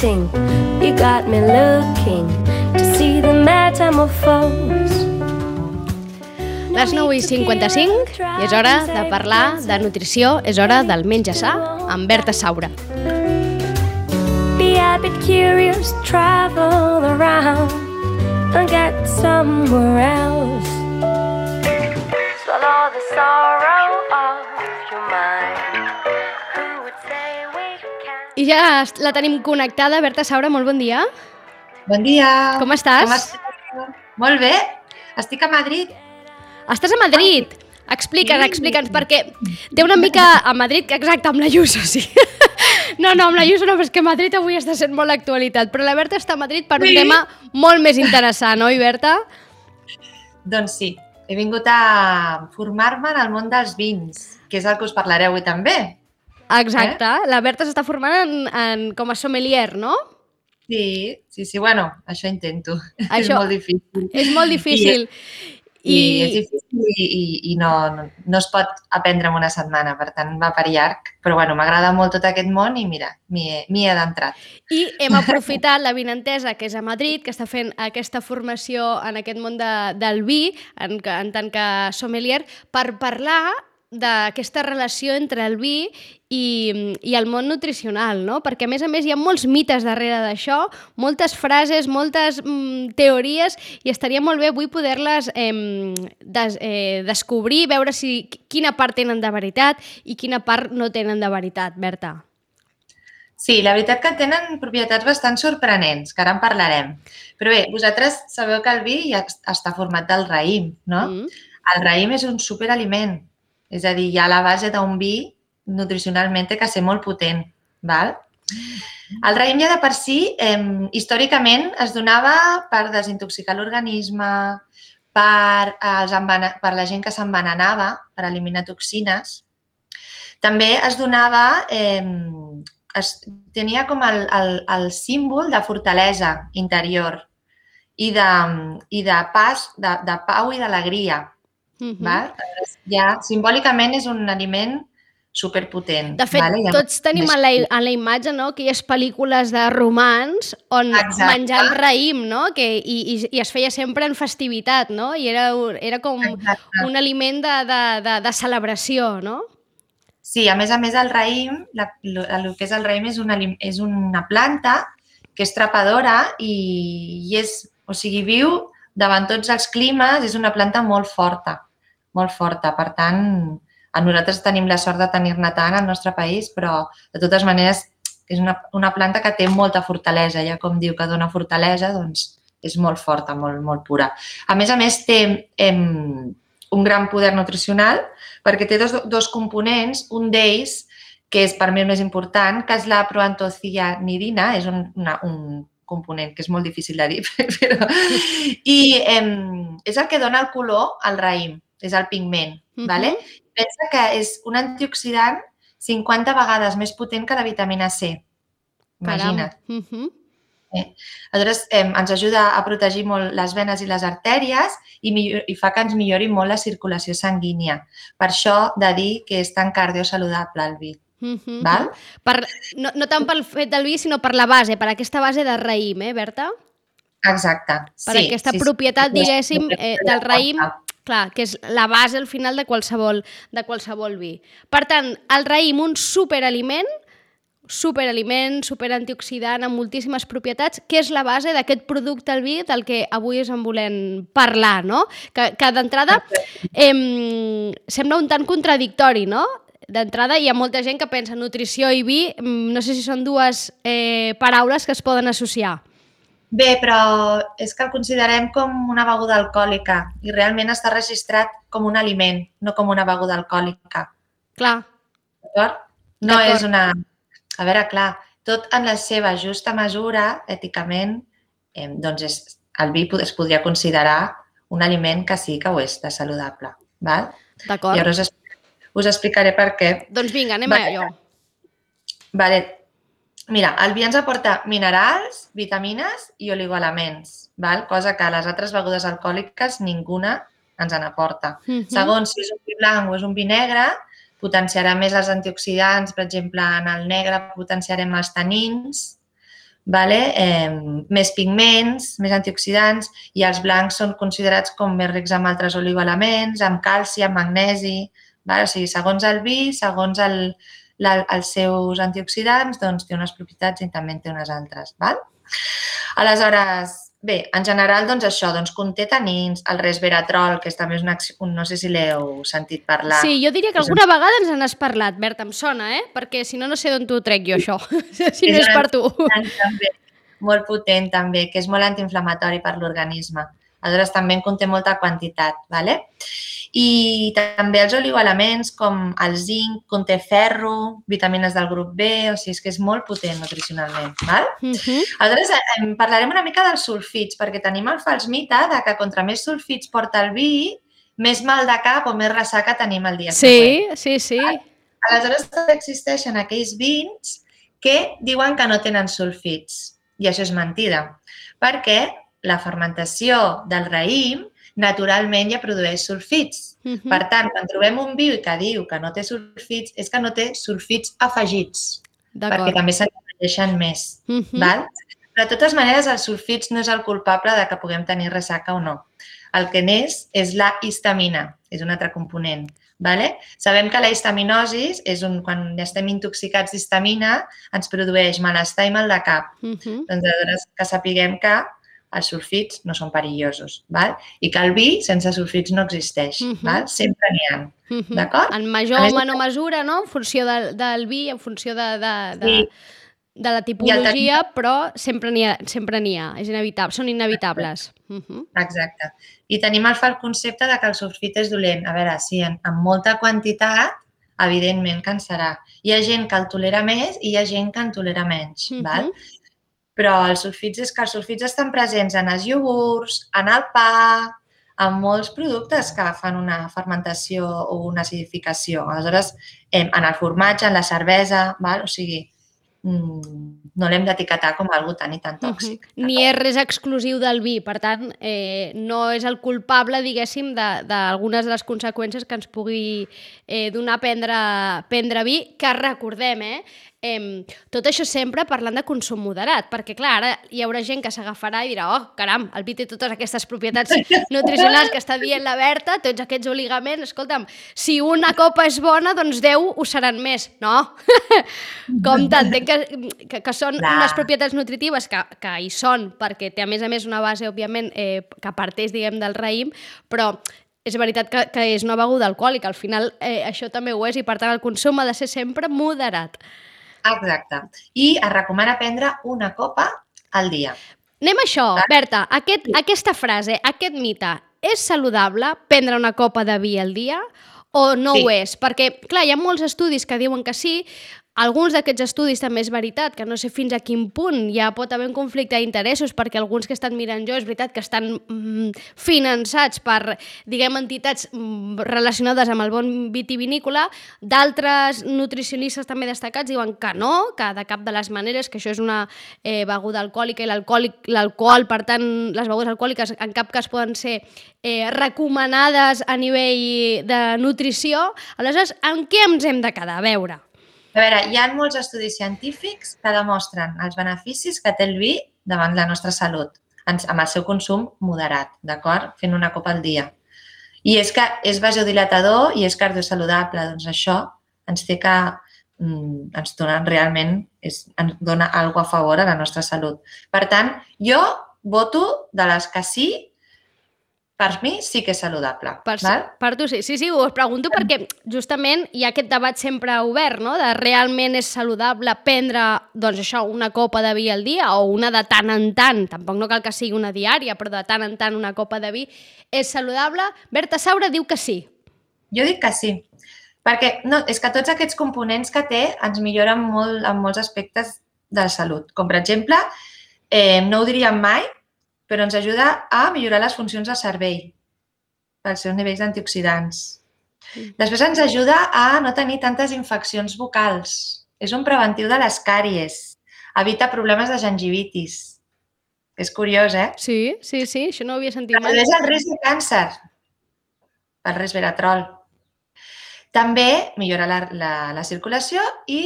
waiting, you got me looking to see the metamorphose. Les 9 i 55 i és hora de parlar de nutrició, és hora del menja sa amb Berta Saura. Be a bit curious, travel around and get somewhere else. Swallow the sorrow I ja la tenim connectada. Berta Saura, molt bon dia. Bon dia. Com estàs? Com estàs? Molt bé. Estic a Madrid. Estàs a Madrid. Explica'ns, explica'ns, perquè té una mica a Madrid, exacte, amb la Ayuso, sí. No, no, amb la Ayuso no, però és que Madrid avui està sent molt actualitat, però la Berta està a Madrid per un Sí. tema molt més interessant, oi, Berta? Doncs sí, he vingut a formar-me en el món dels vins, que és el que us parlaré avui també. Exacte, la Berta s'està formant en, en, com a sommelier, no? Sí, sí, sí, bueno, això intento. és Això- molt difícil. És molt difícil. I, I és difícil i, i, i no, no, no es pot aprendre en una setmana, per tant va per llarg. Però bueno, m'agrada molt tot aquest món i mira, m'hi he, he adentrat. I hem aprofitat la vinentesa, que és a Madrid, que està fent aquesta formació en aquest món de, del vi, en, en tant que sommelier, per parlar d'aquesta relació entre el vi i, i el món nutricional, no? Perquè, a més a més, hi ha molts mites darrere d'això, moltes frases, moltes mm, teories, i estaria molt bé avui poder-les eh, des, eh, descobrir, veure si quina part tenen de veritat i quina part no tenen de veritat, Berta. Sí, la veritat que tenen propietats bastant sorprenents, que ara en parlarem. Però bé, vosaltres sabeu que el vi ja està format del raïm, no? Mm. El raïm és un superaliment, és a dir, hi ha la base d'un vi nutricionalment té que ser molt potent, val? El raïm ja de per si, eh, històricament, es donava per desintoxicar l'organisme, per, eh, els per la gent que s'envenenava, per eliminar toxines. També es donava, eh, es, tenia com el, el, el símbol de fortalesa interior i de, i de pas, de, de pau i d'alegria. Mm -hmm. Val? Ja, simbòlicament és un aliment superpotent. De fet, vale? tots tenim a la, a la imatge no? aquelles pel·lícules de romans on Exacte. menjant raïm, no? Que, i, i, i es feia sempre en festivitat, no? I era, era com Exacte. un aliment de, de, de, de celebració, no? Sí, a més a més el raïm, la, lo, el que és el raïm és una, és una planta que és trepadora i, i és, o sigui, viu davant tots els climes, és una planta molt forta, molt forta. Per tant, nosaltres tenim la sort de tenir-ne tant al nostre país, però de totes maneres és una, una planta que té molta fortalesa, ja com diu que dona fortalesa, doncs és molt forta, molt, molt pura. A més a més, té em, un gran poder nutricional perquè té dos, dos components, un d'ells, que és per mi el més important, que és la proantocianidina, és un, una, un component que és molt difícil de dir, però... I em, és el que dona el color al raïm, és el pigment, Mhm. ¿vale? Pensa que és un antioxidant 50 vegades més potent que la vitamina C. Imagina't. Uh -huh. Aleshores, eh, ens ajuda a protegir molt les venes i les artèries i, millor, i fa que ens millori molt la circulació sanguínia. Per això de dir que és tan cardiosaludable el vi. Uh -huh. Val? Per, no, no tant pel fet del vi, sinó per la base, per aquesta base de raïm, eh, Berta? Exacte. Per sí, aquesta sí, sí. propietat, diguéssim, Sí, eh, sí, del raïm. Clar, que és la base al final de qualsevol, de qualsevol vi. Per tant, el raïm, un superaliment, superaliment, superantioxidant, amb moltíssimes propietats, que és la base d'aquest producte al vi del que avui us en volem parlar, no? Que, que d'entrada em, sembla un tant contradictori, no? D'entrada hi ha molta gent que pensa nutrició i vi, mm, no sé si són dues eh, paraules que es poden associar. Bé, però és que el considerem com una beguda alcohòlica i realment està registrat com un aliment, no com una beguda alcohòlica. Clar, D'acord? No és una... A veure, clar, tot en la seva justa mesura, èticament, eh, doncs és, el vi es podria considerar un aliment que sí que ho és, de saludable. Val? d'acord. Ara us, us explicaré per què. Doncs vinga, anem Vale. a allò. Vale. Mira, el vi ens aporta minerals, vitamines i oligoelements, val? cosa que a les altres begudes alcohòliques ninguna ens n'aporta. Uh -huh. Segons si és un vi blanc o és un vi negre, potenciarà més els antioxidants, per exemple, en el negre potenciarem els tanins, vale? eh, més pigments, més antioxidants, i els blancs són considerats com més rics amb altres oligoelements, amb calci, amb magnesi, vale? o sigui, segons el vi, segons el, la, els seus antioxidants, doncs té unes propietats i també en té unes altres. Val? Aleshores, bé, en general, doncs això, doncs conté tanins, el resveratrol, que és també és una, un, no sé si l'heu sentit parlar. Sí, jo diria que alguna vegada ens n'has parlat, Berta, em sona, eh? Perquè si no, no sé d'on t'ho trec jo, això, si no és per tu. També, molt potent, també, que és molt antiinflamatori per l'organisme. Aleshores, també en conté molta quantitat, ¿vale? I també els oligoelements com el zinc, conté ferro, vitamines del grup B, o sigui, és que és molt potent nutricionalment. Val? Uh -huh. Aleshores, eh, parlarem una mica dels sulfits, perquè tenim el fals mite de que contra més sulfits porta el vi, més mal de cap o més ressaca tenim el dia Sí, sí, sí. Aleshores, també existeixen aquells vins que diuen que no tenen sulfits. I això és mentida, perquè la fermentació del raïm naturalment ja produeix sulfits. Uh -huh. Per tant, quan trobem un vi que diu que no té sulfits, és que no té sulfits afegits, perquè també se n'afegeixen més. Uh -huh. Val? Però de totes maneres, els sulfits no és el culpable de que puguem tenir ressaca o no. El que n'és és la histamina, és un altre component. Vale? Sabem que la histaminosi és un, quan estem intoxicats d'histamina, ens produeix malestar i mal de cap. Uh -huh. Doncs aleshores que sapiguem que els sulfits no són perillosos, val? i que el vi sense sulfits no existeix. Mhm. val? Sempre n'hi ha. Uh -huh. D'acord? En major o menor mesura, no? En funció del, del vi, en funció de, de, de, Sí. de la tipologia, però sempre n'hi ha, sempre n'hi ha, és inevitable, són inevitables. Uh -huh. Exacte. I tenim el fals concepte de que el sulfit és dolent. A veure, sí, en, en molta quantitat, evidentment que en serà. Hi ha gent que el tolera més i hi ha gent que en tolera menys. Mhm. val? Però els sulfits és que els sulfits estan presents en els iogurts, en el pa, en molts productes que fan una fermentació o una acidificació. Aleshores, en el formatge, en la cervesa, val? o sigui, mm, no l'hem d'etiquetar com algo tan i tan tòxic. Uh -huh. Ni és res exclusiu del vi, per tant, eh, no és el culpable, diguéssim, de- d'algunes de, de les conseqüències que ens pugui eh, donar prendre, prendre vi, que recordem, eh, eh, tot això sempre parlant de consum moderat, perquè clar, ara hi haurà gent que s'agafarà i dirà, oh, caram, el vi té totes aquestes propietats nutricionals que està dient la Berta, tots aquests oligaments, escolta'm, si una copa és bona, doncs 10 ho seran més. No, compte, entenc que, que, que són Clar. unes propietats nutritives que, que hi són, perquè té a més a més una base, òbviament, eh, que parteix, diguem, del raïm, però és veritat que, que és una beguda alcohòlica, al final eh, això també ho és i per tant el consum ha de ser sempre moderat. Exacte. I es recomana prendre una copa al dia. Anem a això, Berta, aquest, aquesta frase, aquest mite, és saludable prendre una copa de vi al dia o no Sí. ho és? Perquè, clar, hi ha molts estudis que diuen que sí, alguns d'aquests estudis també és veritat, que no sé fins a quin punt ja pot haver un conflicte d'interessos, perquè alguns que estan mirant jo és veritat que estan mm, finançats per, diguem, entitats mm, relacionades amb el bon vitivinícola, d'altres nutricionistes també destacats diuen que no, que de cap de les maneres, que això és una eh, beguda alcohòlica i l'alcohol, per tant, les begudes alcohòliques en cap cas poden ser eh, recomanades a nivell de nutrició. Aleshores, en què ens hem de quedar? A veure. A veure, hi ha molts estudis científics que demostren els beneficis que té el vi davant la nostra salut, amb el seu consum moderat, d'acord? Fent una copa al dia. I és que és vasodilatador i és cardiosaludable, doncs això ens té que mm, ens dona realment, és, ens dona alguna a favor a la nostra salut. Per tant, jo voto de les que sí, per mi sí que és saludable. Per, val? per tu sí. Sí, sí, ho pregunto perquè justament hi ha aquest debat sempre obert, no?, de realment és saludable prendre, doncs això, una copa de vi al dia o una de tant en tant, tampoc no cal que sigui una diària, però de tant en tant una copa de vi és saludable? Berta Saura diu que sí. Jo dic que sí, perquè no, és que tots aquests components que té ens milloren molt en molts aspectes de la salut. Com, per exemple, eh, no ho diríem mai, però ens ajuda a millorar les funcions del cervell pels seus nivells d'antioxidants. Mm. Després ens ajuda a no tenir tantes infeccions vocals. És un preventiu de les càries. Evita problemes de gingivitis. És curiós, eh? Sí, sí, sí, això no ho havia sentit mai. Redueix el risc de càncer. pel resveratrol. També millora la, la, la circulació i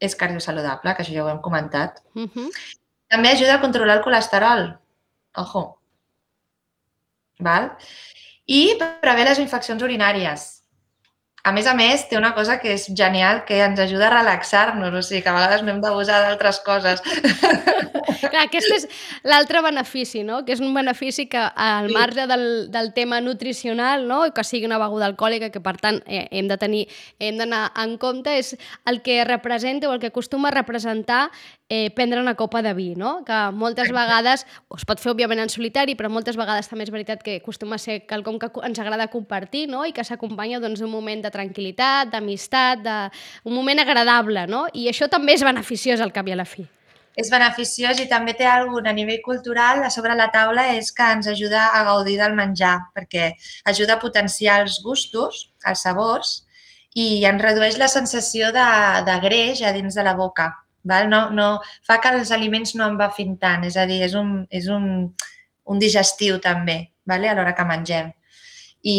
és cardiosaludable, que això ja ho hem comentat. Uh -huh. També ajuda a controlar el colesterol. Ojo. Val? I prevé les infeccions urinàries. A més a més, té una cosa que és genial, que ens ajuda a relaxar-nos, o sigui que a vegades no hem d'abusar d'altres coses. Clar, aquest és l'altre benefici, no? que és un benefici que al marge del, del tema nutricional, no? que sigui una beguda alcohòlica, que per tant eh, hem de tenir, hem d'anar en compte, és el que representa o el que acostuma a representar eh, prendre una copa de vi, no? que moltes vegades, es pot fer òbviament en solitari, però moltes vegades també és veritat que acostuma a ser quelcom que ens agrada compartir no? i que s'acompanya doncs, d'un moment de tranquil·litat, d'amistat, de... un moment agradable, no? i això també és beneficiós al cap i a la fi. és beneficiós i també té alguna a nivell cultural a sobre la taula és que ens ajuda a gaudir del menjar perquè ajuda a potenciar els gustos, els sabors i ens redueix la sensació de, de greix a dins de la boca. Val? No, no, fa que els aliments no embafin tant, és a dir, és un, és un, un digestiu també vale? a l'hora que mengem. I,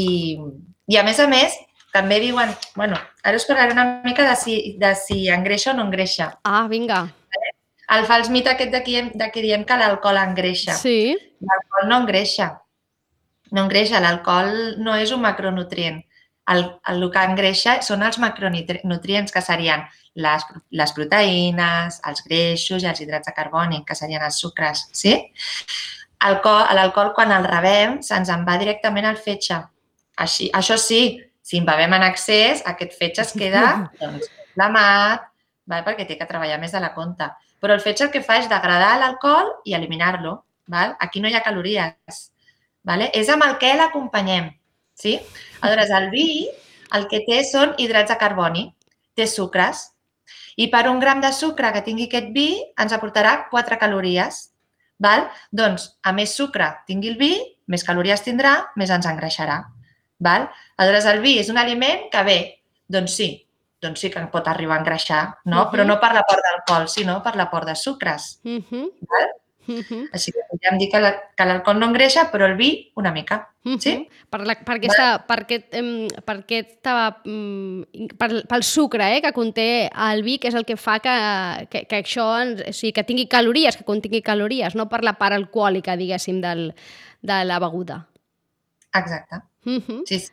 I a més a més, també diuen, bueno, ara us parlaré una mica de si, de si engreixa o no engreixa. Ah, vinga. El fals mite aquest de que, de que diem que l'alcohol engreixa. Sí. L'alcohol no engreixa. No engreixa. L'alcohol no és un macronutrient. El, el, el que engreixa són els macronutrients, que serien les, les proteïnes, els greixos i els hidrats de carboni, que serien els sucres. Sí? L'alcohol, quan el rebem, se'ns en va directament al fetge. Així, això sí, si en bevem en excés, aquest fetge es queda doncs, inflamat, val? perquè té que treballar més de la compte. Però el fetge el que fa és degradar l'alcohol i eliminar-lo. Aquí no hi ha calories. Vale? És amb el que l'acompanyem. Sí? Aleshores, el vi el que té són hidrats de carboni, té sucres, i per un gram de sucre que tingui aquest vi ens aportarà 4 calories. Val? Doncs, a més sucre tingui el vi, més calories tindrà, més ens engreixarà. Val? Aleshores, el vi és un aliment que bé, doncs sí, doncs sí que pot arribar a engreixar, no? Uh -huh. però no per l'aport d'alcohol, sinó per l'aport de sucres. Uh -huh. Val? Uh -huh. Així que podríem dir que la- que l'alcohol no engreixa, però el vi una mica. Sí? Per, la, per, aquesta, per, aquest, per, aquesta, mm, per, pel sucre eh, que conté el vi, que és el que fa que, que, que això ens, o sigui, que tingui calories, que contingui calories, no per la part alcohòlica, diguéssim, del, de la beguda. Exacte. Uh -huh. Sí, sí.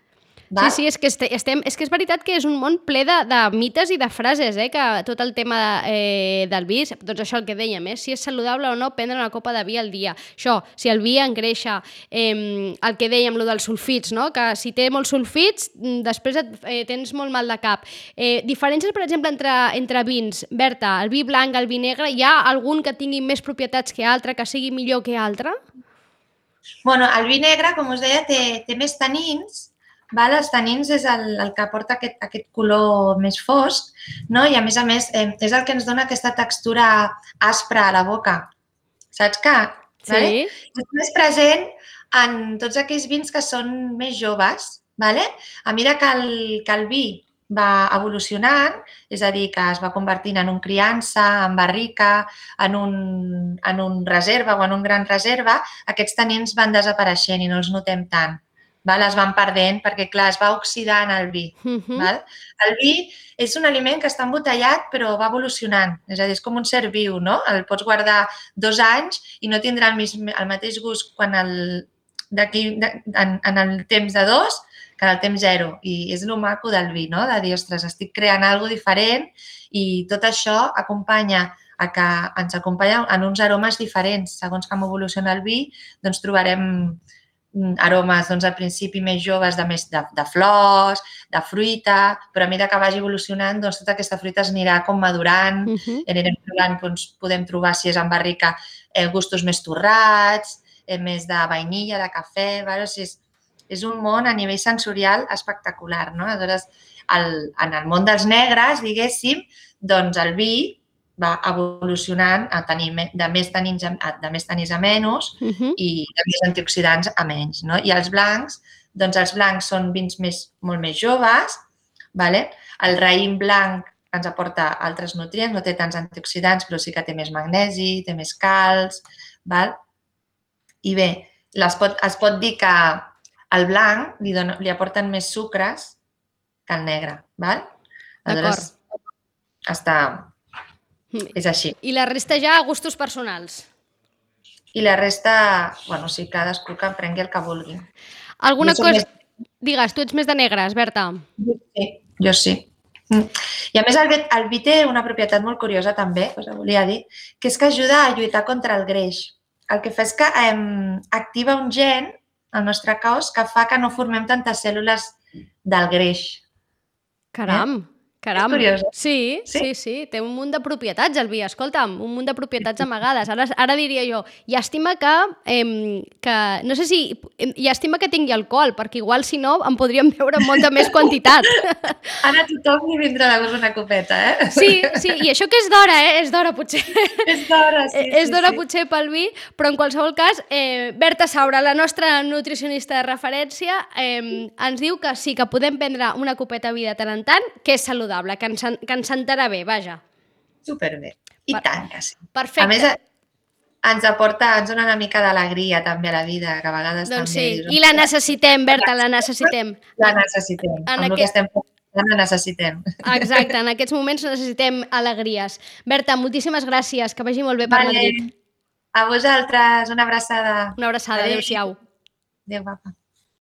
Sí, Val? sí, és que, este, estem, és que és veritat que és un món ple de, de mites i de frases, eh? que tot el tema eh, del vi, doncs això el que dèiem, eh? si és saludable o no prendre una copa de vi al dia. Això, si el vi engreixa, eh, el que dèiem, lo dels sulfits, no? que si té molts sulfits, mm, després et, eh, tens molt mal de cap. Eh, diferències, per exemple, entre, entre vins. Berta, el vi blanc, el vi negre, hi ha algun que tingui més propietats que altre, que sigui millor que altre? Bueno, el vi negre, com us deia, té, té més tanins, Val? Els tanins és el, el que aporta aquest, aquest color més fosc no? i, a més a més, eh, és el que ens dona aquesta textura aspra a la boca. Saps que? Vale? És més present en tots aquells vins que són més joves. Vale? A mesura que el, que el vi va evolucionant, és a dir, que es va convertint en un criança, en barrica, en un, en un reserva o en un gran reserva, aquests tanins van desapareixent i no els notem tant val? es van perdent perquè, clar, es va oxidant el vi. Uh -huh. val? El vi és un aliment que està embotellat però va evolucionant, és a dir, és com un ser viu, no? El pots guardar dos anys i no tindrà el, mis, el mateix gust quan el, d'aquí en, en el temps de dos que en el temps zero. I és el maco del vi, no? De dir, ostres, estic creant alguna diferent i tot això acompanya a que ens acompanya en uns aromes diferents. Segons com evoluciona el vi, doncs trobarem aromes doncs, al principi més joves de, més de, de flors, de fruita, però a mesura que vagi evolucionant, doncs, tota aquesta fruita es anirà com madurant, uh -huh. anirem trobant, doncs, podem trobar, si és en barrica, eh, gustos més torrats, eh, més de vainilla, de cafè, vale? o sigui, és, és un món a nivell sensorial espectacular. No? Aleshores, el, en el món dels negres, diguéssim, doncs el vi va evolucionant a tenir de més tanins a, de més tanins a menys uh -huh. i de més antioxidants a menys. No? I els blancs, doncs els blancs són vins més, molt més joves, vale? el raïm blanc ens aporta altres nutrients, no té tants antioxidants, però sí que té més magnesi, té més calç, val? I bé, les pot, es pot dir que el blanc li, dona, li aporten més sucres que el negre, val? Aleshores, està... Mm. És així. I la resta ja a gustos personals. I la resta, bueno, sí, cadascú que en prengui el que vulgui. Alguna cosa... més- Digues, tu ets més de negres, Berta. Sí, jo sí. Mm. I a més el el vi té una propietat molt curiosa també, us ho volia dir, que és que ajuda a lluitar contra el greix. El que fa és que eh, activa un gen al nostre cos que fa que no formem tantes cèl·lules del greix. Caram, caram. Eh? Sí, sí, Sí? sí, té un munt de propietats el vi, escolta'm, un munt de propietats amagades. Ara, ara diria jo, llàstima que, eh, que, no sé si, llàstima que tingui alcohol, perquè igual si no en podríem beure en molta més quantitat. Ara tothom li vindrà de gust una copeta, eh? Sí, sí, i això que és d'hora, eh? És d'hora, potser. És d'hora, sí, Eh, és sí, d'hora sí. potser pel vi, però en qualsevol cas, eh, Berta Saura, la nostra nutricionista de referència, eh, ens diu que sí que podem prendre una copeta de vi de tant en tant, que és saludable, que ens, en- que ens sentarà bé, vaja. Superbé. I Per- tant que sí. Perfecte. A més, ens aporta, ens dona una mica d'alegria també a la vida, que a vegades doncs sí, també... dius, i la necessitem, Berta, la necessitem. La necessitem. En Amb el aquest- que estem la necessitem. Exacte, en aquests moments necessitem alegries. Berta, moltíssimes gràcies, que vagi molt bé per Madrid. A vosaltres, una abraçada. Una abraçada, Adéu. adéu-siau. Adéu, guapa.